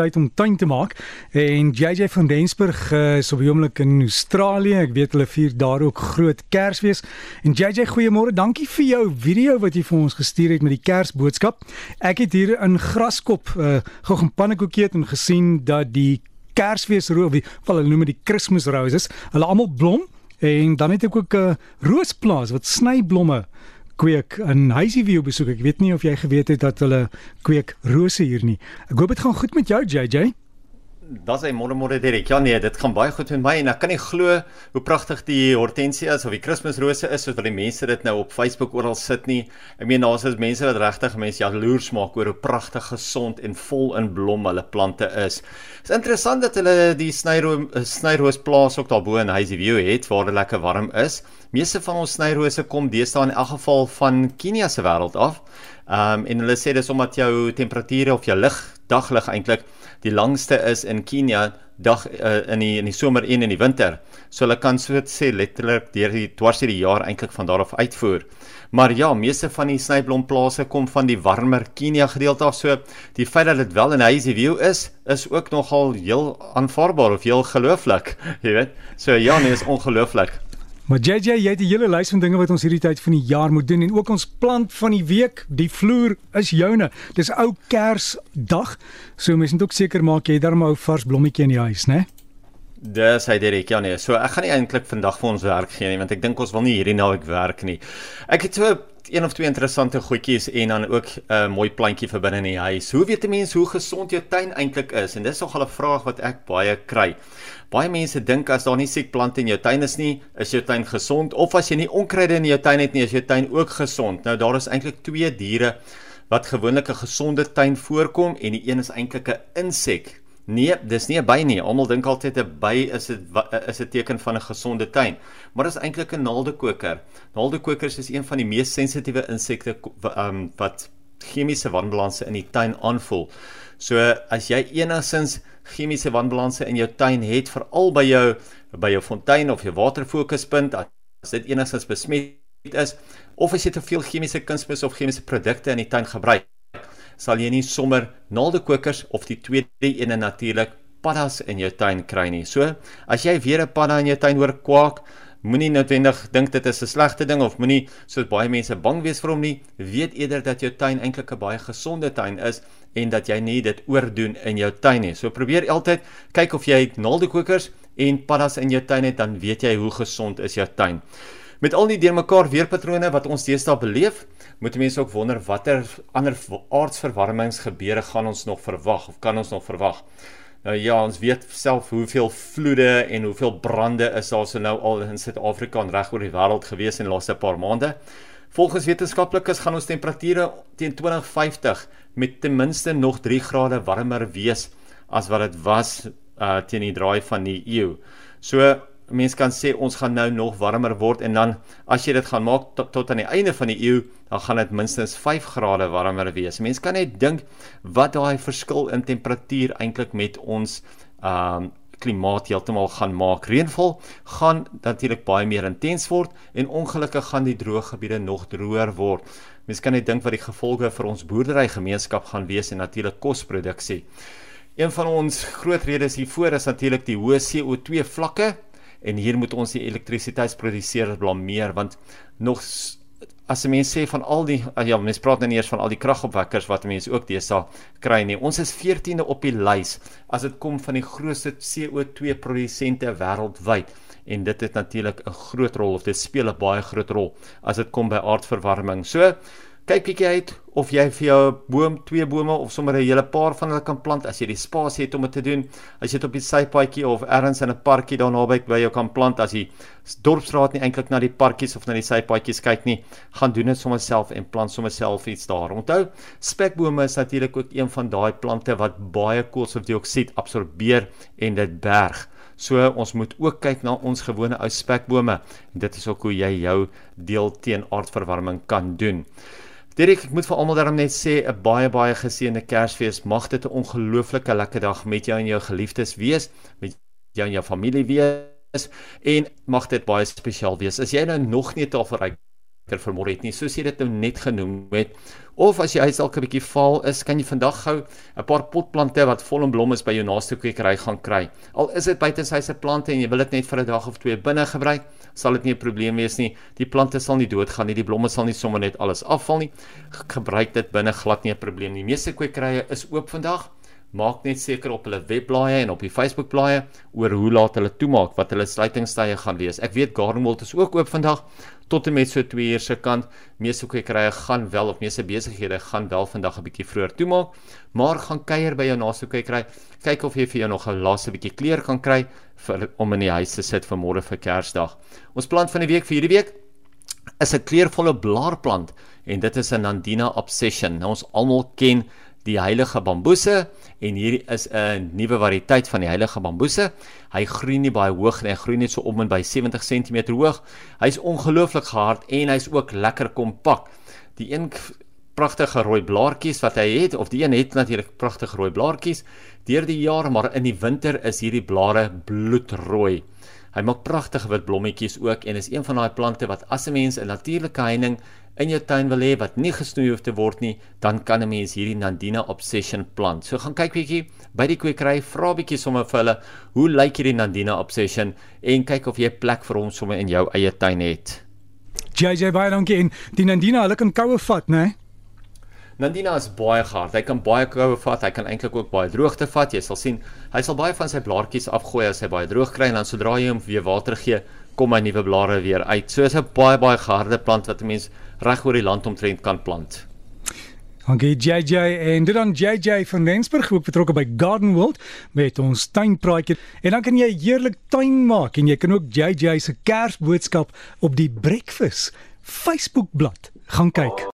tyd om tuin te maak. En JJ van Densburg uh, is op die oomblik in Australië. Ek weet hulle vier daar ook groot Kersfees. En JJ, goeiemôre. Dankie vir jou video wat jy vir ons gestuur het met die Kersboodskap. Ek het hier in Graskop uh, gou 'n pannekoekie en gesien dat die Kersfeesroos, wel hulle noem die Christmas roses, hulle almal blom. En dan het ek ook 'n roosplaas wat snyblomme kweek in Huisieview besoek. Ek weet nie of jy geweet het dat hulle kweek rose hier nie. Ek hoop dit gaan goed met jou JJ. Das hy môre môre Derek. Ja nee, dit gaan baie goed met my en ek kan nie glo hoe pragtig die hortensias of die kerstmisrose is wat die mense dit nou op Facebook oral sit nie. Ek meen daar's is mense wat regtig mense jaloers maak oor hoe pragtig gesond en vol in blom hulle plante is. Dit is interessant dat hulle die snyroos snyroos plaas ook daarbo in Huisieview het waar dit lekker warm is. Meeste van ons snyrose kom deesdae in elk geval van Kenia se wêreld af. Ehm um, en hulle sê dis omdat jou temperature of jou lig, daglig eintlik die langste is in Kenia dag uh, in die in die somer en in die winter. So hulle kan so sê letterlik deur die dwars deur die jaar eintlik van daar af uitvoer. Maar ja, meeste van die snyblomplase kom van die warmer Kenia gedeelte af. So die feit dat dit wel in Hazy View is, is ook nogal heel aanvaarbaar of heel gelooflik, jy weet. So ja, nee, is ongelooflik. Maar JJ, jy het 'n hele lys van dinge wat ons hierdie tyd van die jaar moet doen en ook ons plant van die week, die vloer is joune. Dis ou Kersdag. So mense moet ook seker maak jy het daar 'n ou vars blommetjie in die huis, né? Dis hy Derek, ja nee. So ek gaan nie eintlik vandag vir ons werk gee nie want ek dink ons wil nie hierdie naweek werk nie. Ek het so een of twee interessante goedjies en dan ook 'n uh, mooi plantjie vir binne in die huis. Hoe weet 'n mens hoe gesond jou tuin eintlik is? En dis nogal 'n vraag wat ek baie kry. Baie mense dink as daar nie siek plante in jou tuin is nie, is jou tuin gesond of as jy nie onkruide in jou tuin het nie, is jou tuin ook gesond. Nou daar is eintlik twee diere wat gewoonlik 'n gesonde tuin voorkom en die een is eintlik 'n insek Nee, dis nie 'n by nie. Almal dink altyd 'n by is dit is 'n teken van 'n gesonde tuin. Maar dit is eintlik 'n naaldekoker. Naaldekokers is een van die mees sensitiewe insekte um, wat chemiese wanbalanse in die tuin aanvoel. So as jy enigins chemiese wanbalanse in jou tuin het, veral by jou by jou fontein of jou waterfokuspunt, as dit enigins besmet is of as jy te veel chemiese kunsmis of chemiese produkte in die tuin gebruik, sal jy nie sommer naaldekokers of die tweede ene natuurlik paddas in jou tuin kry nie. So, as jy weer 'n padda in jou tuin hoor kwak, moenie noodwendig dink dit is 'n slegte ding of moenie soos baie mense bang wees vir hom nie. Weet eerder dat jou tuin eintlik 'n baie gesonde tuin is en dat jy nie dit oordoen in jou tuin nie. So probeer altyd kyk of jy naaldekokers en paddas in jou tuin het, dan weet jy hoe gesond is jou tuin. Met al die deurmekaar weerpatrone wat ons deesdae beleef, moet mense ook wonder watter ander aardsverwarmingsgebeure gaan ons nog verwag of kan ons nog verwag. Nou ja, ons weet self hoeveel vloede en hoeveel brande is daar so nou al in Suid-Afrika en reg oor die wêreld gewees in die laaste paar maande. Volgens wetenskaplikes gaan ons temperature teen 2050 met ten minste nog 3 grade warmer wees as wat dit was uh teen die draai van die eeu. So mense kan sê ons gaan nou nog warmer word en dan as jy dit gaan maak tot, tot aan die einde van die eeu, dan gaan dit minstens 5 grade warmer wees. Mense kan net dink wat daai verskil in temperatuur eintlik met ons ehm um, klimaat heeltemal gaan maak. Reënval gaan natuurlik baie meer intens word en ongelukkig gaan die droë gebiede nog droër word. Mense kan net dink wat die gevolge vir ons boerderygemeenskap gaan wees en natuurlik kosproduksie. Een van ons groot redes hiervoor is natuurlik die hoë CO2 vlakke en hier moet ons die elektrisiteitsproduseerders blameer want nog as mense sê van al die ah ja mense praat nou nie eers van al die kragopwekkers wat mense ook deesdae kry nie. Ons is 14de op die lys as dit kom van die grootste CO2 produsente wêreldwyd. En dit het natuurlik 'n groot rol of dit speel 'n baie groot rol as dit kom by aardverwarming. So kyk bietjie uit of jy vir jou boom, twee bome of sommer 'n hele paar van hulle kan plant as jy die spasie het om dit te doen. As jy dit op die sypaadjie of ergens in 'n parkie daar naby by jou kan plant as jy dorpsraad nie eintlik na die parkies of na die sypaadjies kyk nie, gaan doen dit sommer self en plant sommer self iets daar. Onthou, spekbome is natuurlik ook een van daai plante wat baie koolstofdioksied absorbeer en dit berg. So ons moet ook kyk na ons gewone ou spekbome. Dit is ook hoe jy jou deel teen aardverwarming kan doen. Dirk, ek moet vir almal daarom net sê 'n baie baie geseënde Kersfees. Mag dit 'n ongelooflike lekker dag met jou en jou geliefdes wees, met jou en jou familie wees en mag dit baie spesiaal wees. As jy nou nog nie tafel ry vir môre het nie soos jy dit nou net genoem het of as jy huis dalk 'n bietjie vaal is kan jy vandag gou 'n paar potplante wat vol en blom is by jou naaste kwekery gaan kry al is dit buitenshuise plante en jy wil dit net vir 'n dag of twee binne gebruik sal dit nie 'n probleem wees nie. Die plante sal nie doodgaan nie die blomme sal nie sommer net alles afval nie. Gebruik dit binne glad nie 'n probleem nie. Meeste kwekerye is oop vandag. Maak net seker op hulle webblaaie en op die Facebook blaaie oor hoe laat hulle toemaak wat hulle sluitingstye gaan wees. Ek weet Garden World is ook oop vandag tot en met so 2 uur se kant. Meeste kwekerye gaan wel of meeste besighede gaan wel vandag 'n bietjie vroeër toemaak, maar gaan kuier by jou naaste kwekery. Kyk of jy vir jou nog 'n laaste bietjie kleur kan kry vir om in die huis te sit vir môre vir Kersdag. Ons plant van die week vir hierdie week is 'n kleurvolle blaarplant en dit is 'n Nandina obsession. Nou ons almal ken die heilige bamboese en hier is 'n nuwe variëteit van die heilige bamboese. Hy groei nie baie hoog nie, hy groei net so om en by 70 cm hoog. Hy's ongelooflik gehard en hy's ook lekker kompak. Die een pragtige rooi blaartjies wat hy het of die een het natuurlik pragtige rooi blaartjies deur die jaar, maar in die winter is hierdie blare bloedrooi. Hy maak pragtige wit blommetjies ook en is een van daai plante wat as 'n mens 'n natuurlike heining in jou tuin wil hê wat nie gesnoei hoef te word nie, dan kan 'n mens hierdie Nandina Obsession plant. So gaan kyk bietjie by die kwekery, vra bietjie sommer vir hulle, hoe lyk hierdie Nandina Obsession en kyk of jy plek vir hom sommer in jou eie tuin het. JJ baie dankie en die Nandina, hulle kan koue vat, né? Nee? Nandina is baie hard. Hy kan baie koue vat. Hy kan eintlik ook baie droogte vat. Jy sal sien, hy sal baie van sy blaartjies afgooi as hy baie droog kry en dan sodra jy hom weer water gee, kom hy nuwe blare weer uit. So is 'n baie baie geharde plant wat 'n mens reg oor die land omtrent kan plant. Dankie JJ en dit dan JJ van Rensburg ook betrokke by Garden World met ons tuinpraatjie. En dan kan jy heerlik tuin maak en jy kan ook JJ se Kersboodskap op die Breakfast Facebook bladsy gaan kyk.